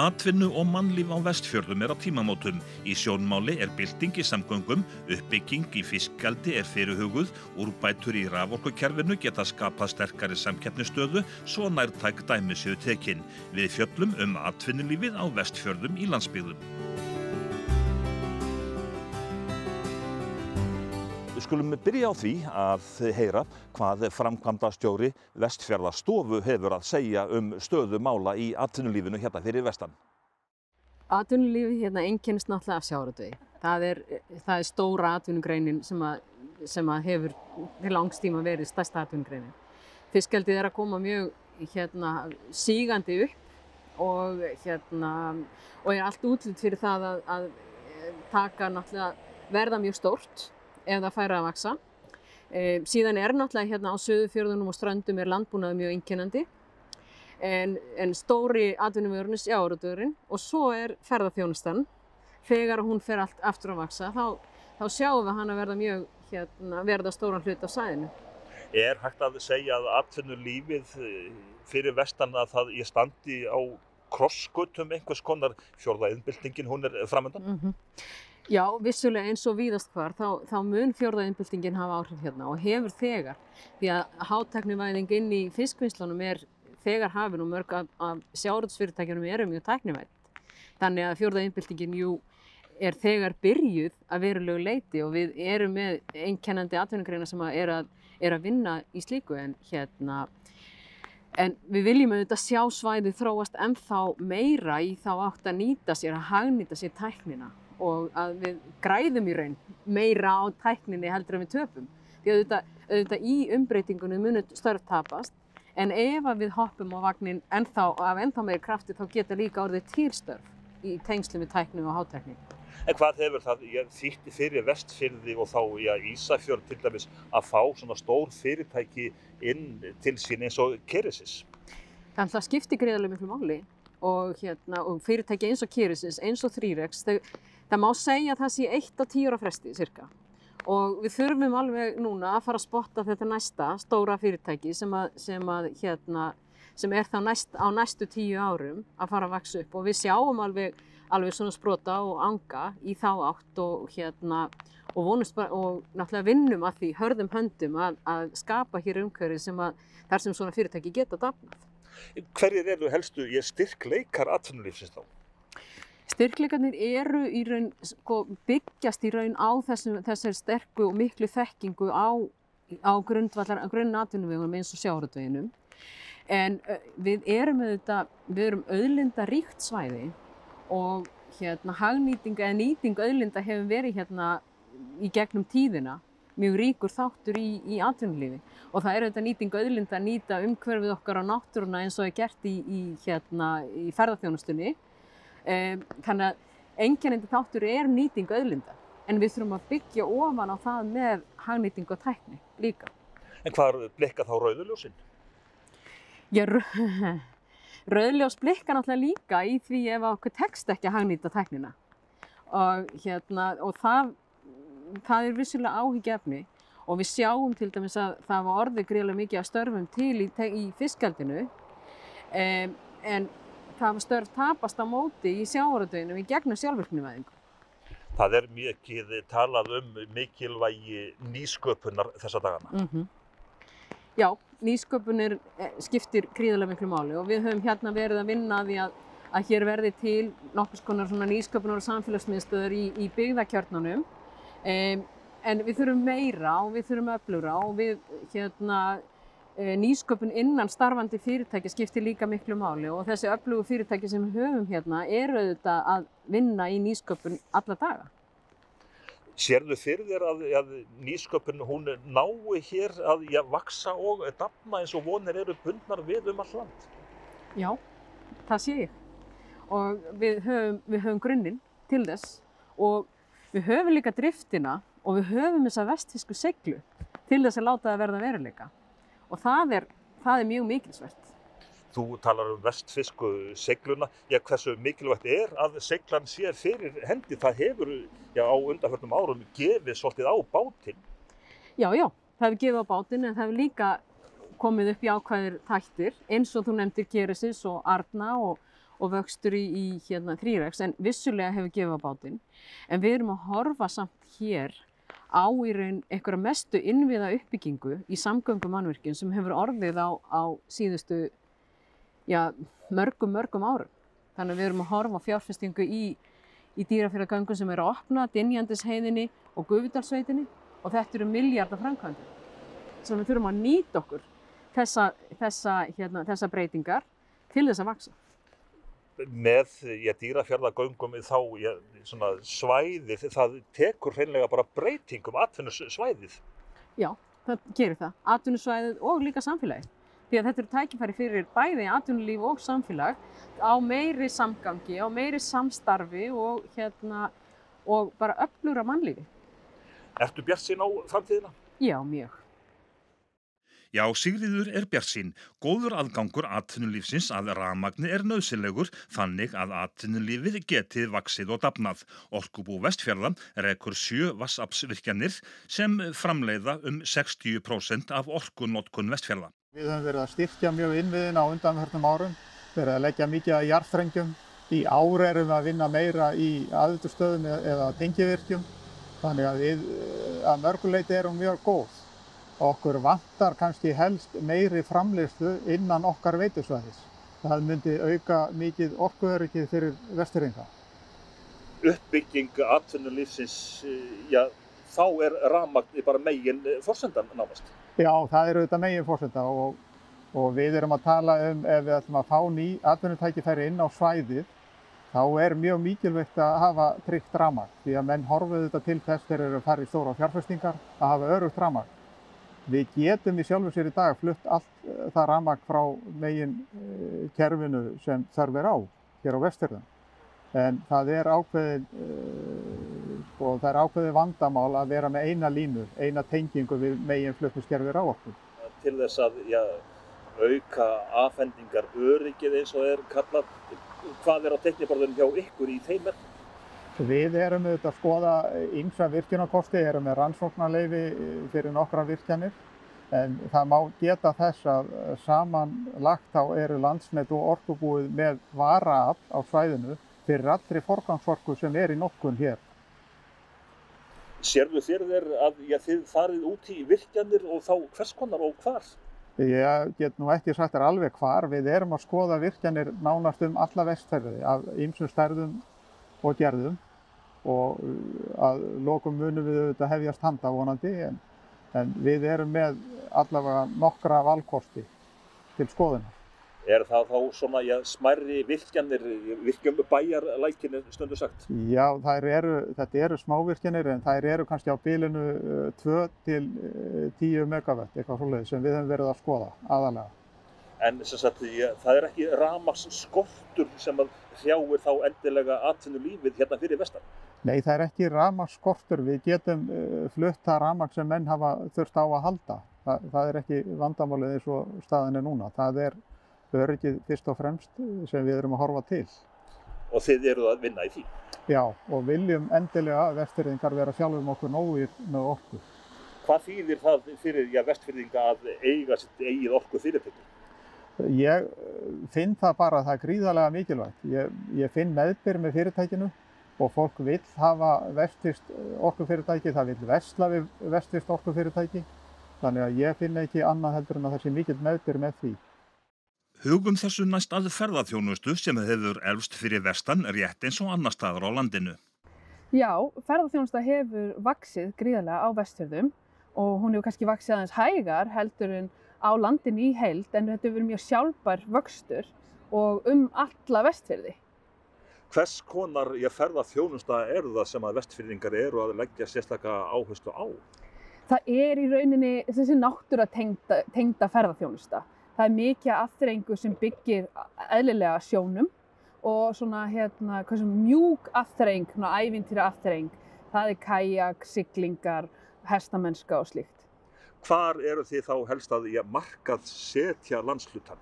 Atvinnu og mannlíf á vestfjörðum er á tímamótum. Í sjónmáli er bylting í samgöngum, uppbygging í fiskgaldi er fyrirhuguð, úrbætur í raforkukerfinu geta skapað sterkari samkeppnistöðu, svo nærtæk dæmi séu tekinn. Við fjöllum um atvinnulífið á vestfjörðum í landsbyggðum. Skulum byrja á því að heyra hvað framkvæmdastjóri Vestfjarlastofu hefur að segja um stöðu mála í atvinnulífinu hérna fyrir vestan. Atvinnulífi hérna einkennist náttúrulega af sjáratvegi. Það er, það er stóra atvinnugreinin sem, að, sem að hefur til langstíma verið stærsta atvinnugreinin. Fiskjaldið er að koma mjög hérna, sígandi upp og, hérna, og er allt útlut fyrir það að, að taka náttúrulega verða mjög stórt ef það færi að vaksa. E, síðan er náttúrulega hérna á söðufjörðunum og strandum er landbúnaði mjög einkennandi en, en stóri atvinnumjörn er sjáurútvörinn og svo er ferðarþjónustan. Þegar hún fer allt aftur að vaksa þá, þá sjáum við hann að verða mjög hérna, verða stóran hlut á sæðinu. Er hægt að segja að atvinnulífið fyrir vestan að það ég standi á krosskutum einhvers konar fjórðaðinbyltingin hún er framöndan? Mm -hmm. Já, vissulega eins og víðast hvar, þá, þá mun fjórðaðinbyltingin hafa áhrif hérna og hefur þegar. Því að hátæknivæðing inn í fiskvinnslunum er þegar hafin og mörg af, af sjáruðsfyrirtækjunum eru mjög tæknivæð. Þannig að fjórðaðinbyltingin, er þegar byrjuð að verulegu leiti og við erum með einkennandi atvinnugreina sem að er, að er að vinna í slíku en hérna En við viljum auðvitað sjá svæðið þróast ennþá meira í þá átt að nýta sér, að hagnýta sér tæknina og að við græðum í raun meira á tækninni heldur en við töpum. Því auðvitað, auðvitað í umbreytingunum munum störf tapast en ef við hoppum á vagnin ennþá, af ennþá meiri krafti þá geta líka orðið týrstörf í tengslu með tæknum og hátækni. En hvað hefur það þýtti fyrir vestfyrði og þá já, Ísafjörn til dæmis að fá svona stór fyrirtæki inn til sín eins og Keresis? Þannig að það skiptir greiðarlega miklu máli og, hérna, og fyrirtæki eins og Keresis, eins og Þrýrex, þau Það má segja að það sé eitt á tíur á fresti cirka og við þurfum alveg núna að fara að spotta þetta næsta stóra fyrirtæki sem, að, sem, að, hérna, sem er þá næst, á næstu tíu árum að fara að vaksa upp og við sjáum alveg, alveg svona sprota og anga í þá átt og, hérna, og, vonust, og náttúrulega vinnum að því hörðum höndum að, að skapa hér umhverfið sem þar sem svona fyrirtæki geta dafnað. Hverjir eru helstu styrkleikar atvinnulífsins þá? Styrkleikarnir eru í raun, sko, byggjast í raun á þessum, þessari sterku og miklu þekkingu á, á grunnatvinnuvegum eins og sjáratöginum. En við erum auðvitað, við erum auðlinda ríkt svæði og hérna hagnýting eða nýting auðlinda hefur verið hérna í gegnum tíðina mjög ríkur þáttur í, í atvinnulífi og það er auðvitað nýting auðlinda að nýta umhverfið okkar á náttúruna eins og er gert í, í, hérna, í ferðarþjónustunni þannig að einkennindi þáttur er nýting auðlinda en við þurfum að byggja ofan á það með hagnýting og tækni líka. En hvað blikka þá rauðuljósinn? Já, rauðljós blikka náttúrulega líka í því ef okkur tekst ekki að hagnýta tæknina og, hérna, og það, það er vissulega áhyggjafni og við sjáum til dæmis að það var orðið greiðlega mikið að störfum til í, í fiskaldinu um, en störf tapast á móti í sjávaröldveginum í gegnum sjálfvirknivæðingu. Það er mikið talað um mikilvægi nýsköpunar þessa dagana. Mm -hmm. Já, nýsköpunir skiptir gríðarlega miklu máli og við höfum hérna verið að vinna því að, að hér verði til nokkurs konar nýsköpunar og samfélagsmiðstöður í, í byggðakjörnunum. Um, en við þurfum meira og við þurfum öflura og við hérna nýsköpun innan starfandi fyrirtæki skiptir líka miklu máli og þessi öflugu fyrirtæki sem við höfum hérna eru auðvitað að vinna í nýsköpun alla daga. Sérðu fyrir þér að, að nýsköpun hún nái hér að ja, vaksa og dafna eins og vonir eru bundnar við um all land? Já, það sé ég og við höfum, við höfum grunninn til þess og við höfum líka driftina og við höfum þessa vestfisku seglu til þess að láta það verða veruleika og það er, það er mjög mikilsvert. Þú talar um vestfisku segluna. Já, hversu mikilvægt er að seglan sé fyrir hendi? Það hefur já, á undanförnum árum gefið svolítið á bátinn. Já, já, það hefur gefið á bátinn en það hefur líka komið upp í ákvæðir þættir eins og þú nefndir Keresis og Arna og, og vöxtur í, í hérna þrýregs en vissulega hefur gefið á bátinn. En við erum að horfa samt hér á í raun einhverja mestu innviða uppbyggingu í samgöngum mannverkjum sem hefur orðið á, á síðustu já, mörgum, mörgum árum. Þannig að við erum að horfa fjárfestingu í, í dýrafélagöngum sem eru að opna, Dinjandisheiðinni og Guðvitarsveitinni og þetta eru miljardar framkvæmdur. Svo við þurfum að nýta okkur þessa, þessa, hérna, þessa breytingar til þess að vaksa. Með dýrafjörðagöngum þá já, svæðið, það tekur hreinlega bara breytingum atvinnusvæðið. Já, það gerir það. Atvinnusvæðið og líka samfélagið. Því að þetta eru tækifæri fyrir bæði atvinnulíf og samfélag á meiri samgangi, á meiri samstarfi og, hérna, og bara öflura mannlífi. Ertu bjart sín á framtíðina? Já, mjög. Já, Sigriður er bjarsinn. Góður aðgangur atvinnulífsins að ramagni er nöðsynlegur þannig að atvinnulífið getið vaksið og dapnað. Orkubú Vestfjörðan rekur sjö vassapsvirkjanir sem framleiða um 60% af orkunótkun Vestfjörða. Við höfum verið að styrkja mjög innviðin á undanförnum árum, verið að leggja mikið að jarðstrengjum. Í ári erum við að vinna meira í aðviturstöðum eða tengjivirkjum, þannig að við að mörguleiti erum mjög góð. Okkur vantar kannski helst meiri framleiðslu innan okkar veitusvæðis. Það myndi auka mikið orkuöryggið fyrir vesturringa. Uppbygging atvinnulífsins, já, þá er ramagni bara megin fórsendan námast. Já, það eru auðvitað megin fórsenda og, og við erum að tala um ef við ætlum að fá ný atvinnutækifæri inn á svæðið þá er mjög mikilvægt að hafa tryggt ramag því að menn horfið þetta til þess þegar þeir eru að fara í stóra fjárfestingar að hafa örugt ramag. Við getum í sjálfur sér í dag flutt allt eh, það ramag frá megin eh, kerfinu sem þarf er á hér á vesturðan en það er ákveðin uh, sko, það er ákveðin vandamál að vera með eina línu, eina tengingu við megin flutniskerfi ráorku. Til þess að já, auka afhendingar öryggið eins og er kallað, hvað er á tekniborðunum hjá ykkur í þeim verðum? Við erum auðvitað að skoða ymsa virkjunarkosti, erum með rannsóknarleifi fyrir nokkra virkjanir en það má geta þess að samanlagt þá eru landsmet og orkubúið með varaafl á svæðinu fyrir allri forgangsorku sem er í nokkun hér. Sérðu þér þér að já, þið farið út í virkjanir og þá hvers konar og hvar? Ég get nú ekki sagt þér alveg hvar. Við erum að skoða virkjanir nánast um alla vestferði af ýmsum stærðum og gerðum og uh, að lokum munum við auðvitað hefjast handa vonandi en, en við erum með allavega nokkra valkosti til skoðunar. Er það þá svona já, smærri virkjanir, virkjum bæjarlækinir stundu sagt? Já, eru, þetta eru smávirkjanir en það eru kannski á bílinu 2 uh, til 10 uh, megawatt eitthvað svolítið sem við höfum verið að skoða aðalega. En sagt, það er ekki ramaks skortur sem að hrjáir þá endilega atvinnu lífið hérna fyrir vestan? Nei, það er ekki ramaks skortur. Við getum uh, flutta ramaks sem menn hafa þurft á að halda. Þa, það er ekki vandamálið eins og staðin er núna. Það er öryggið fyrst og fremst sem við erum að horfa til. Og þið eruð að vinna í því? Já, og viljum endilega að vestfyrðingar vera sjálfum okkur nógir með orku. Hvað þýðir það fyrir já, vestfyrðinga að eiga sitt eigið orku fyrirtæki? Ég eh, finn það bara að það er gríðarlega mikilvægt. Ég, ég finn meðbyrg með fyrirtækinu og fólk vil hafa vestvist orkufyrirtæki, það vil vestla við vestvist orkufyrirtæki. Þannig að ég finn ekki annað heldur en að það sé mikill meðbyrg með því. Hugum þessu næst að ferðarþjónustu sem hefur elvst fyrir vestan rétt eins og annar staðar á landinu. Já, ferðarþjónusta hefur vaksið gríðarlega á vestfjörðum og hún hefur kannski vaksið aðeins hægar heldur en á landinu í heild en þetta hefur verið mjög sjálfbar vöxtur og um alla vestfjörði. Hvers konar ferðarþjónusta eru það sem að vestfjörðingar eru að leggja sérstaklega áherslu á? Það er í rauninni þessi náttúra tengda, tengda ferðarþjónusta. Það er mikið afþrengu sem byggir eðlilega sjónum og svona hérna, mjúk afþreng, ævintýra afþreng. Það er kajak, siglingar, hestamennska og slíkt. Hvar eru þið þá helst að markað setja landslutan?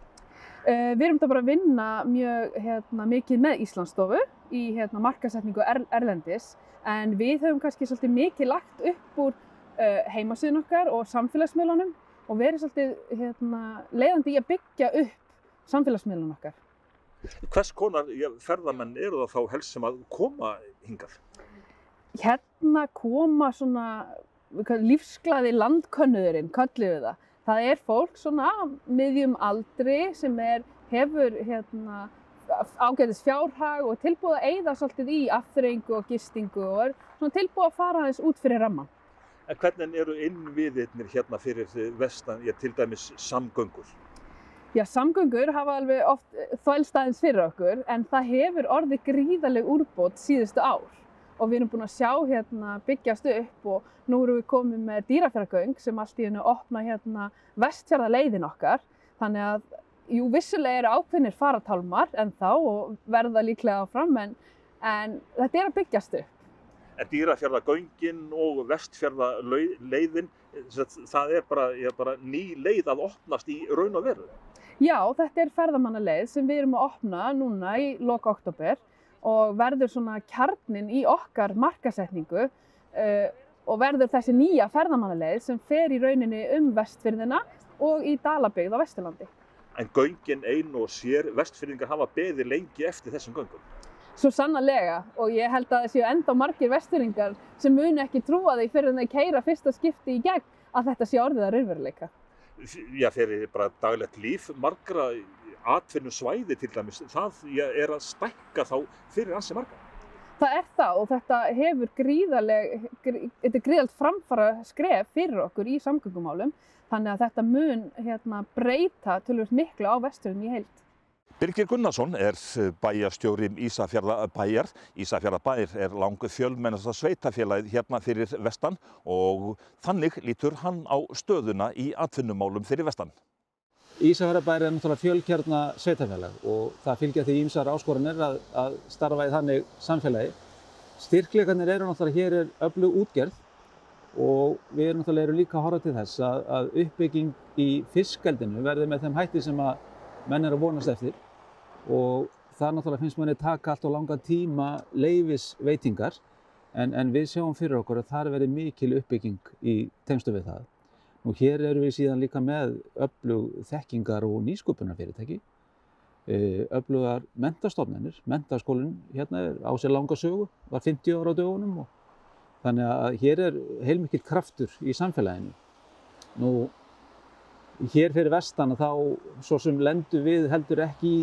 Uh, við erum þetta bara að vinna mjög hérna, mikið með Íslandsstofu í hérna, markasetningu er, erlendis en við höfum kannski svolítið mikið lagt upp úr uh, heimasíðun okkar og samfélagsmiðlunum og verið svolítið hérna, leiðandi í að byggja upp samfélagsmiðlun okkar. Hvers konar ja, ferðamenn eru það þá helst sem að koma hingað? Hérna koma svona lífsglæði landkönnuðurinn, kallið við það. Það er fólk svona miðjum aldri sem er, hefur hérna, ágætis fjárhag og tilbúið að eyða svolítið í afþreyingu og gistingu og er svona tilbúið að fara aðeins út fyrir ramman. En hvernig eru innviðirnir hérna fyrir vestan, já, til dæmis samgöngur? Já, samgöngur hafa alveg oft þvælst aðeins fyrir okkur en það hefur orðið gríðaleg úrbót síðustu ár og við erum búin að sjá hérna byggjast upp og nú erum við komið með dýrafjörðagöng sem allt í hennu opna hérna vestfjörðaleiðin okkar þannig að jú, vissulega eru ákveðnir faratálmar en þá og verða líklega áfram en, en þetta er að byggjast upp. En dýrafjörðagöngin og vestfjörðaleiðin, það er bara, bara ný leið að opnast í raun og veru? Já, þetta er ferðamannaleið sem við erum að opna núna í loka oktober og verður svona kjarnin í okkar markasetningu uh, og verður þessi nýja ferðamannaleið sem fer í rauninni um vestfyrðina og í Dalabygð á Vesturlandi. En göngin ein og sér vestfyrðingar hafa beði lengi eftir þessum göngum? Svo sannarlega og ég held að það séu enda margir vestfyrðingar sem muni ekki trúa því fyrir að þeir keira fyrsta skipti í gegn að þetta sé orðið að raunveruleika. Já, fyrir bara daglegt líf margra atvinnum svæði til dæmis, það er að stækka þá fyrir ansi marga. Það er það og þetta hefur gríðaleg, þetta er gríðalt framfara skref fyrir okkur í samgöngumálum þannig að þetta mun hérna, breyta tölvöld miklu á vesturinn í heilt. Birgir Gunnarsson er bæjarstjóri Ísafjarðabæjar. Ísafjarðabæjar er langu fjölmennasta sveitafélagið hérna fyrir vestan og þannig lítur hann á stöðuna í atvinnumálum fyrir vestan. Ísafjarðabæri er náttúrulega fjölkjarna sveitafélag og það fylgja því ímsar áskoranir að, að starfa í þannig samfélagi. Styrkleikarnir eru náttúrulega hér er öflug útgerð og við erum náttúrulega eru líka að horfa til þess að, að uppbygging í fiskaldinu verði með þeim hætti sem að menn er að vonast eftir og það náttúrulega finnst manni taka allt og langa tíma leifisveitingar en, en við sjáum fyrir okkur að það verði mikil uppbygging í tengslu við það. Og hér eru við síðan líka með öflug þekkingar og nýsköpunarfyrirtæki, öflugar mentastofnenir, mentaskólinn hérna er á sér langa sögu, var 50 ára á dögunum og þannig að hér er heilmikið kraftur í samfélaginu. Nú, hér fyrir vestan þá svo sem lendu við heldur ekki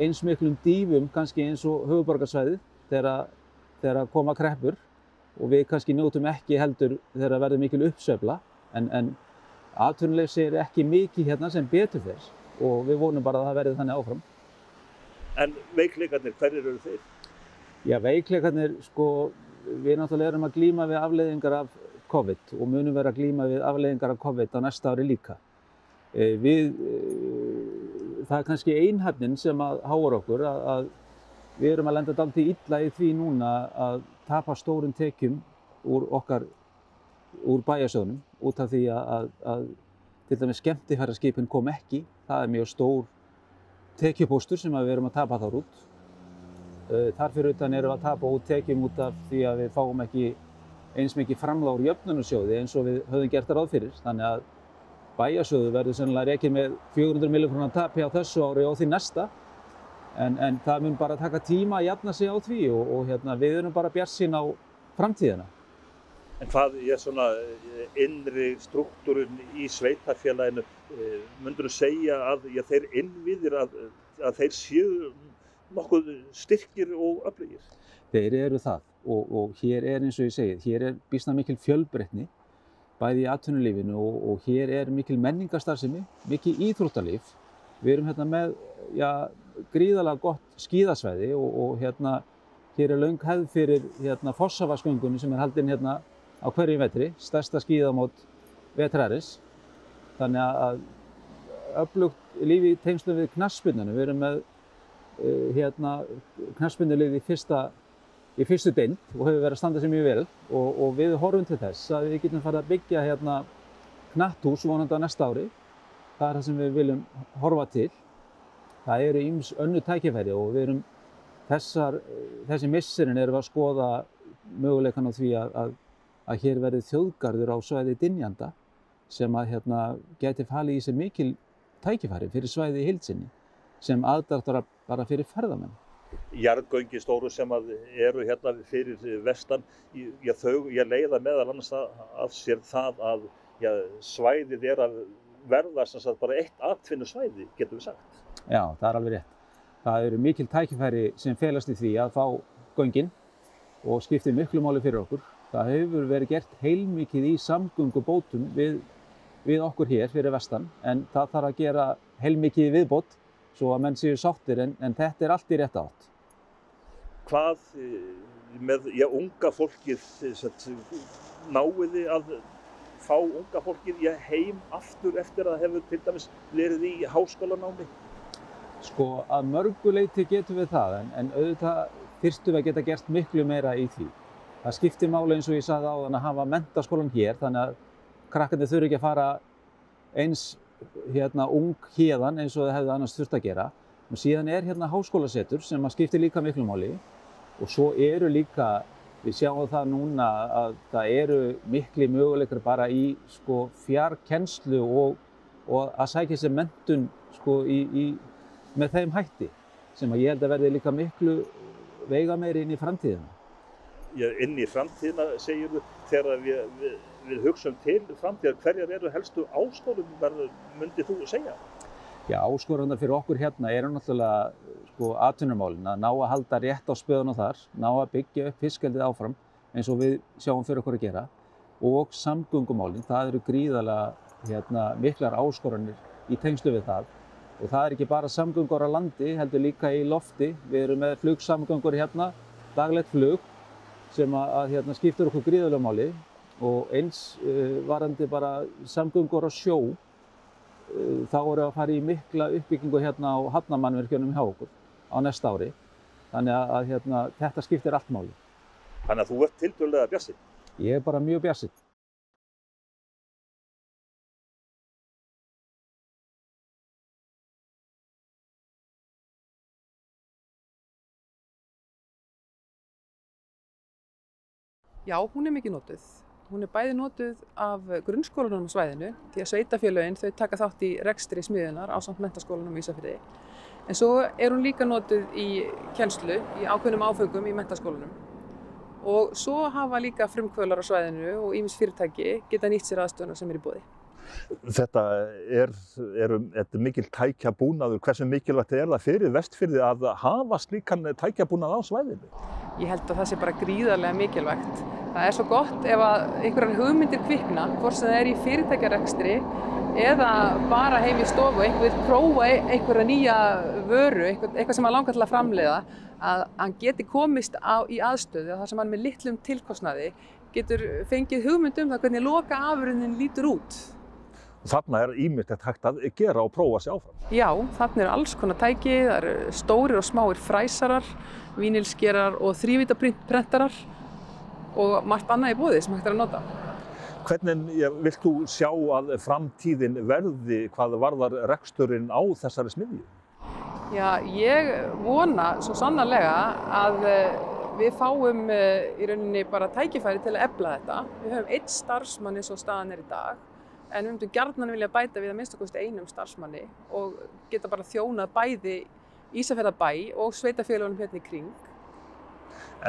eins miklum dýfum kannski eins og höfuborgarsvæðið þegar, þegar koma kreppur. Og við kannski njótum ekki heldur þegar verður mikil uppsöfla en, en Atvinnuleysi er ekki mikið hérna sem betur þess og við vonum bara að það verði þannig áfram. En veikleikarnir, hverjir eru þeir? Já, veikleikarnir, sko, við náttúrulega erum að glýma við afleiðingar af COVID og munum vera að glýma við afleiðingar af COVID á næsta ári líka. E, við, e, það er kannski einhafnin sem að háur okkur að, að við erum að lenda dalt í illa í því núna að tapa stórum tekjum úr okkar úr bæjarsjónum út af því að, að, til dæmis skemmtifæraskipin kom ekki. Það er mjög stór tekjupóstur sem við erum að tapa þar út. Eh, þar fyrir utan erum við að tapa út tekjum út af því að við fáum ekki eins mikið framláður jöfnunarsjóði eins og við höfum gert það ráð fyrir. Þannig að bæjarsjóðu verður sennilega reikið með 400 miljónar tapi á þessu ári og því næsta. En, en það mun bara taka tíma að jafna sig á því og, og hérna, við erum bara bjart sín á framtíðina. En hvað er svona eh, innri struktúrin í sveitarfélaginu? Eh, Mundur þú segja að já, þeir innviðir að, að þeir séu nokkuð styrkir og öflugir? Þeir eru það og, og hér er eins og ég segið, hér er bísna mikil fjölbreytni bæði í atvinnulífinu og, og hér er mikil menningarstarfsemi, mikil íþróttalíf. Við erum hérna með já, gríðalega gott skíðasvæði og, og hérna hér er laung hefð fyrir hérna fossavasköngunni sem er haldinn hérna á hverju vetri, stærsta skíðamót vetrarins. Þannig að öflugt lífi í tengslum við knaspuninu. Við erum með uh, hérna, knaspunulið í, í fyrstu deind og hefur verið að standa sér mjög vel og, og við horfum til þess að við getum farið að byggja hérna knatthús vonandi á næsta ári. Það er það sem við viljum horfa til. Það eru íms önnu tækifæri og við erum þessar, þessi missirinn erum við að skoða möguleikan á því að, að að hér verði þjóðgarður á svæði Dinjanda sem að hérna, geti falið í sig mikil tækifæri fyrir svæði í hilsinni. sem aðdættar bara fyrir ferðamenn. Jarðgöngi stóru sem eru hérna fyrir vestan, já, þau, ég leiða meðal annars af sér það að já, svæðið er að verða sagt, bara eitt atvinnu svæði, getur við sagt. Já, það er alveg rétt. Það eru mikil tækifæri sem felast í því að fá göngin og skiptir miklu máli fyrir okkur. Það hefur verið gert heilmikið í samgöngubótum við, við okkur hér fyrir vestan en það þarf að gera heilmikið viðbót svo að menn séu sáttir en, en þetta er allt í rétt átt. Hvað eh, með já, unga fólkið náiði að fá unga fólkið í heim aftur eftir að hefur til dæmis verið í háskólanámi? Sko að mörguleiti getum við það en, en auðvitað fyrstum við að geta gert miklu meira í því. Það skiptir máli eins og ég sagði á þann að hafa mentaskólan hér þannig að krakkandi þurfi ekki að fara eins hérna ung hérðan eins og það hefði annars þurft að gera. Og síðan er hérna háskólasetur sem að skiptir líka miklu máli og svo eru líka Við sjáum það núna að það eru miklu möguleikar bara í sko, fjarkennslu og, og að sækja sér mentun sko, í, í, með þeim hætti sem að ég held að verði líka miklu veiga meiri inn í framtíðina. Inn í framtíðina segir þú þegar við, við, við hugsaum til framtíðar, hverjar eru helstu áskorun verður myndið þú segja? Já, áskorunar fyrir okkur hérna eru náttúrulega sko atvinnumálin að ná að halda rétt á spöðun og þar, ná að byggja upp fiskaldið áfram eins og við sjáum fyrir okkur að gera og samgöngumálin, það eru gríðalega hérna, miklar áskoranir í tengslu við það. Og það er ekki bara samgöngur á landi, heldur líka í lofti, við erum með flugsamgöngur hérna, daglegt flug sem að, hérna, skiptur okkur gríðalega máli og eins uh, varandi bara samgöngur á sjó Eh, þá voru að fara í mikla uppbyggingu hérna á hafnamannverkjunum hjá okkur á næsta ári. Þannig að, að hérna, þetta skiptir allt máli. Þannig að þú ert tildulega bjassið? Ég er bara mjög bjassið. Já, hún er mikið nótuð. Hún er bæði notuð af grunnskólanum á svæðinu því að sveitafélagin þau taka þátt í rekstri smiðunar á samt mentaskólanum í Ísafjörði. En svo er hún líka notuð í kjenslu, í ákveðnum áfengum í mentaskólanum. Og svo hafa líka frumkvölar á svæðinu og ímis fyrirtæki geta nýtt sér aðstöðuna sem er í bóði. Þetta er, er, er mikil tækjabúnaður. Hversu mikilvægt er það fyrir vestfyrði að hafa slíkan tækjabúnað á svæðinu? Ég held að það sé bara gríðarlega mikilvægt. Það er svo gott ef einhverjar hugmyndir kvikna, hvort sem það er í fyrirtækjarekstri eða bara heim í stofu, einhver prófa einhverja nýja vöru, eitthvað sem hann langar til að framleiða, að hann geti komist á, í aðstöðu það sem hann með litlum tilkostnaði getur fengið hugmynd um það hvernig loka afurðin lítur út. Þarna er ímyndilegt hægt að gera og prófa sér áfram. Já, þarna er alls konar tæki, það eru stórir og smáir fræsarar, vínilskerar og þrývitaprentarar og margt annað í bóði sem hægt er að nota. Hvernig vilt þú sjá að framtíðin verði hvað varðar reksturinn á þessari smiðju? Já, ég vona svo sannarlega að eh, við fáum eh, í rauninni bara tækifæri til að ebla þetta. Við höfum eitt starfsmann eins og staðan er í dag en við myndum gjarnan vilja bæta við að minnstakosti einum starfsmanni og geta bara þjónað bæði Ísafjörðabæ og sveitafélagunum hérna í kring.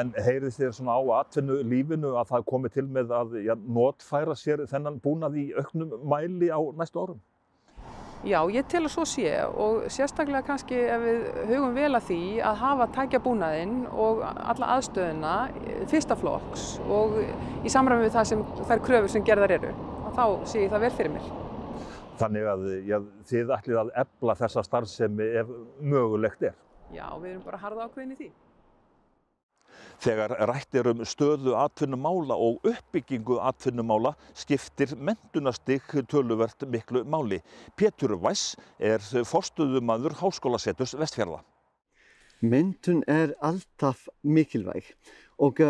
En heyrið þér svona á atvinnu lífinu að það komi til með að ja, notfæra sér þennan búnað í auknum mæli á næstu árum? Já, ég tel að svo sé og sérstaklega kannski ef við hugum vel að því að hafa tækja búnaðinn og alla aðstöðuna fyrsta flokks og í samræmi við það sem þær kröfur sem gerðar eru þá sé ég það vel fyrir mér. Þannig að já, þið ætlið að ebla þessa starfsemi ef mögulegt er? Já, við erum bara harða ákveðin í því. Þegar rættir um stöðu atvinnumála og uppbyggingu atvinnumála skiptir mentunastig töluvert miklu máli. Pétur Væss er forstuðumadur Háskólaseturs Vestfjörða. Mentun er alltaf mikilvæg og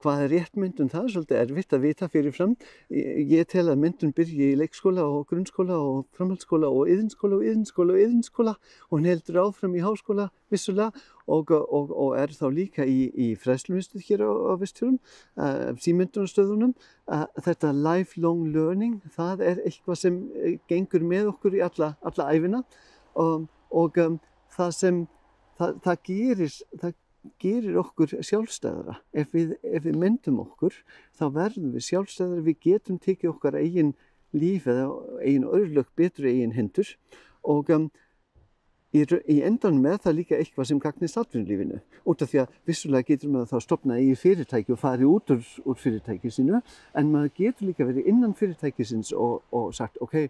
hvað er rétt myndun það er svolítið erfitt að vita fyrirfram. Ég tel að myndun byrji í leikskóla og grunnskóla og framhaldsskóla og yðinskóla og yðinskóla og yðinskóla og hún heldur áfram í háskóla vissulega og, og, og er þá líka í, í fræslumistuð hér á, á vestfjörum, uh, símyndunastöðunum. Uh, þetta lifelong learning, það er eitthvað sem gengur með okkur í alla, alla æfina og, og um, það sem það, það, gerir, það gerir okkur sjálfstæðara. Ef við, ef við myndum okkur þá verðum við sjálfstæðara, við getum tekið okkar eigin líf eða eigin örlög betur eigin hendur. Og um, í, í endan með það líka eitthvað sem gagnist atvinnulífinu. Út af því að vissulega getur maður þá stopnað í fyrirtæki og farið út úr, úr fyrirtæki sínu en maður getur líka verið innan fyrirtækisins og, og sagt ok,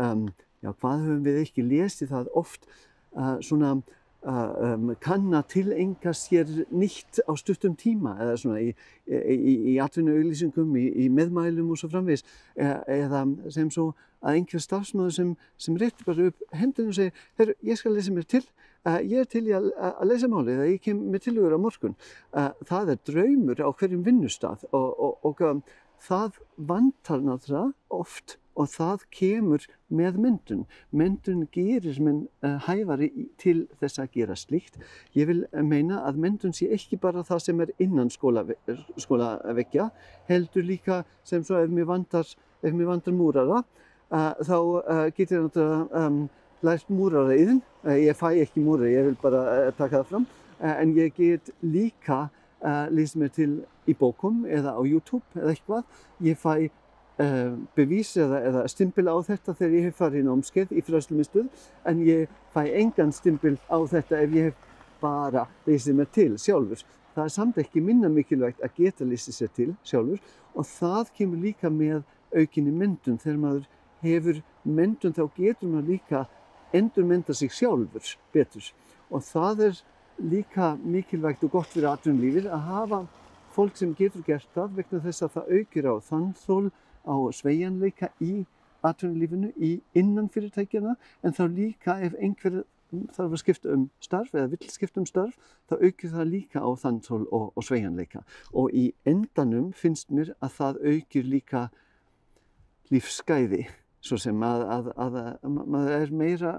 um, já hvað höfum við ekki lesið það oft uh, svona um, kann að tilenga sér nýtt á stuttum tíma eða svona í, í, í atvinnuauðlýsingum, í, í meðmælum og svo framvegis e, eða sem svo að einhver stafsmáður sem, sem réttir bara upp hendinu og segir, herru, ég skal lesa mér til, uh, ég er til í að, að lesa málið eða ég kem með tilhugur á morgun. Uh, það er draumur á hverjum vinnustaf og, og, og um, það vantar náttúrulega oft og það kemur með myndun. Myndun gerir minn uh, hæfari til þess að gera slíkt. Ég vil meina að myndun sé ekki bara það sem er innan skólaveggja, skóla heldur líka sem svo ef mér vandar, ef mér vandar múrara, þá getur ég náttúrulega um, lært múraraðiðin. Ég fæ ekki múrara, ég vil bara taka það fram, en ég get líka lýst mér til í bókum eða á YouTube eða eitthvað. Ég fæ bevís eða, eða stimpil á þetta þegar ég hef farið í námskeið í fræslumistuð en ég fæ engan stimpil á þetta ef ég hef bara leysið mér til sjálfur. Það er samt ekki minna mikilvægt að geta leysið sér til sjálfur og það kemur líka með aukinni myndun. Þegar maður hefur myndun þá getur maður líka endur mynda sig sjálfur betur og það er líka mikilvægt og gott fyrir atvinnulífið að hafa fólk sem getur gert það vegna þess að það aukir á þannþól á sveigjanleika í atvinnulífinu, í innan fyrirtækjana en þá líka ef einhver þarf að skipta um starf eða vill skipta um starf þá aukir það líka á þanntól og, og sveigjanleika og í endanum finnst mér að það aukir líka lífsgæði svo sem að, að, að, að maður er meira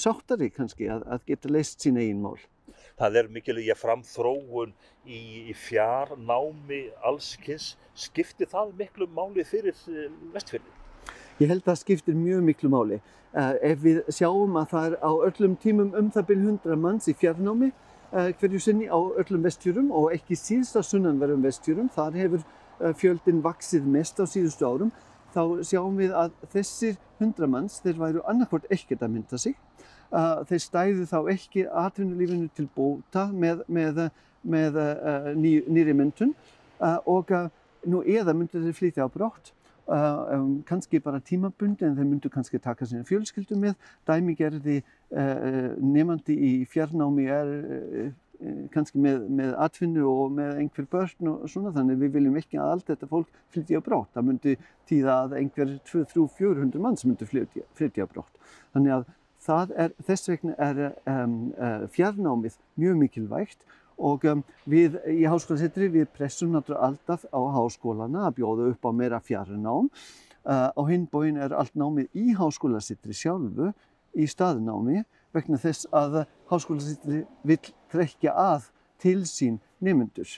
sáttari kannski að geta leist sín eigin mál. Það er mikilvæg framþróun í, í fjarnámi allskins. Skiptir það miklu máli fyrir eh, vestfjörði? Ég held að það skiptir mjög miklu máli. Uh, ef við sjáum að það er á öllum tímum um það byrjum hundra manns í fjarnámi uh, hverju sinni á öllum vestfjörum og ekki síðst á sunnanverðum vestfjörum, þar hefur fjöldin vaksið mest á síðustu árum, þá sjáum við að þessir hundra manns, þeir væru annarkort ekkert að mynda sig uh, þeir stæðu þá ekki atvinnulífinu til bóta með, með, með uh, ný, nýri myndun uh, og nú eða myndu þeir flytja á brott um, kannski bara tímabundi en þeir myndu kannski taka sína fjölskyldu með dæmigerði nefandi í fjarnámi er kannski með, með atvinnu og með einhver börn og svona þannig við viljum ekki að allt þetta fólk flytja á brott. Það myndi tíða að einhver 2-3-400 manns myndi flytja, á brott. Þannig að er, þess vegna er um, fjarnámið mjög mikilvægt og um, við í háskólasettri við pressum náttúrulega alltaf á háskólana að bjóða upp á meira fjarnám. Uh, á hinn bóin er allt námið í háskólasettri sjálfu í staðnámi vegna þess að háskólasettri vil trekja að til sín nemyndur.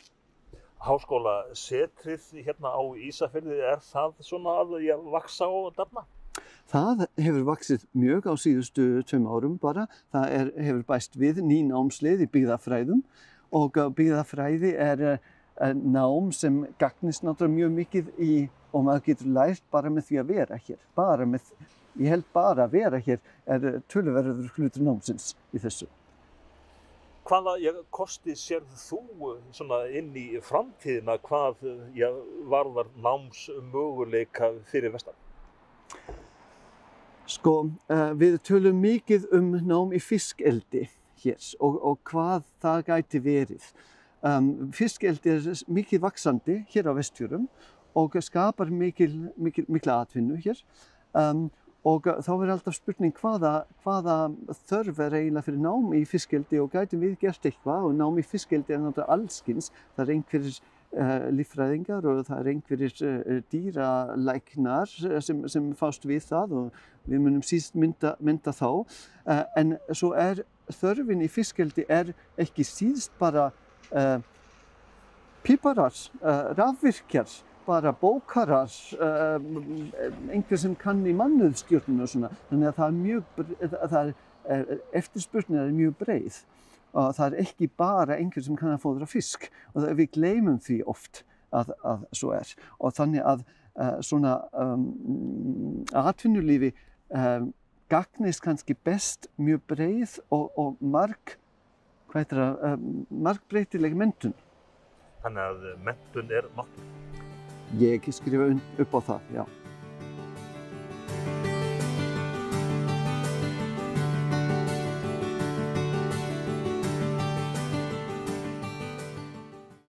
Háskólasetrið hérna á Ísafjörði, er það svona að vaksa og dafna? Það hefur vaksið mjög á síðustu tveim árum bara. Það er, hefur bæst við ný námslið í byggðafræðum og byggðafræði er, er nám sem gagnist náttúrulega mjög mikið í og maður getur lært bara með því að vera hér. Bara með, ég held bara að vera hér er tölverður hlutur námsins í þessu. Hvaða kosti sér þú inn í framtíðina hvað já, varðar námsmöguleika fyrir vestan? Sko, uh, við tölum mikið um nám í fiskeldi hér og, og hvað það gæti verið. Um, fiskeldi er mikið vaksandi hér á vestfjörum og skapar mikil, mikil, mikla atvinnu hér um, og þá er alltaf spurning hvaða, hvaða þörf er eiginlega fyrir nám í fiskeldi og gætum við gert eitthvað og nám í fiskeldi er náttúrulega allskins. Það er einhverjir uh, líffræðingar og það er einhverjir uh, dýralæknar sem, sem fást við það og við munum síst mynda, mynda þá. Uh, en svo er þörfin í fiskeldi er ekki síðst bara uh, píparar, uh, rafvirkjar, bara bókarar, einhver sem kann í mannuðstjórnum og svona. Þannig að það er mjög, það er eftirspurnin er mjög breið og það er ekki bara einhver sem kann að fóðra fisk og það, við gleymum því oft að, að svo er og þannig að uh, svona um, atvinnulífi um, gagnist kannski best mjög breið og, og marg, það, um, margbreytileg mentun. Þannig að mentun er máttur. Ég skrifa upp á það, já.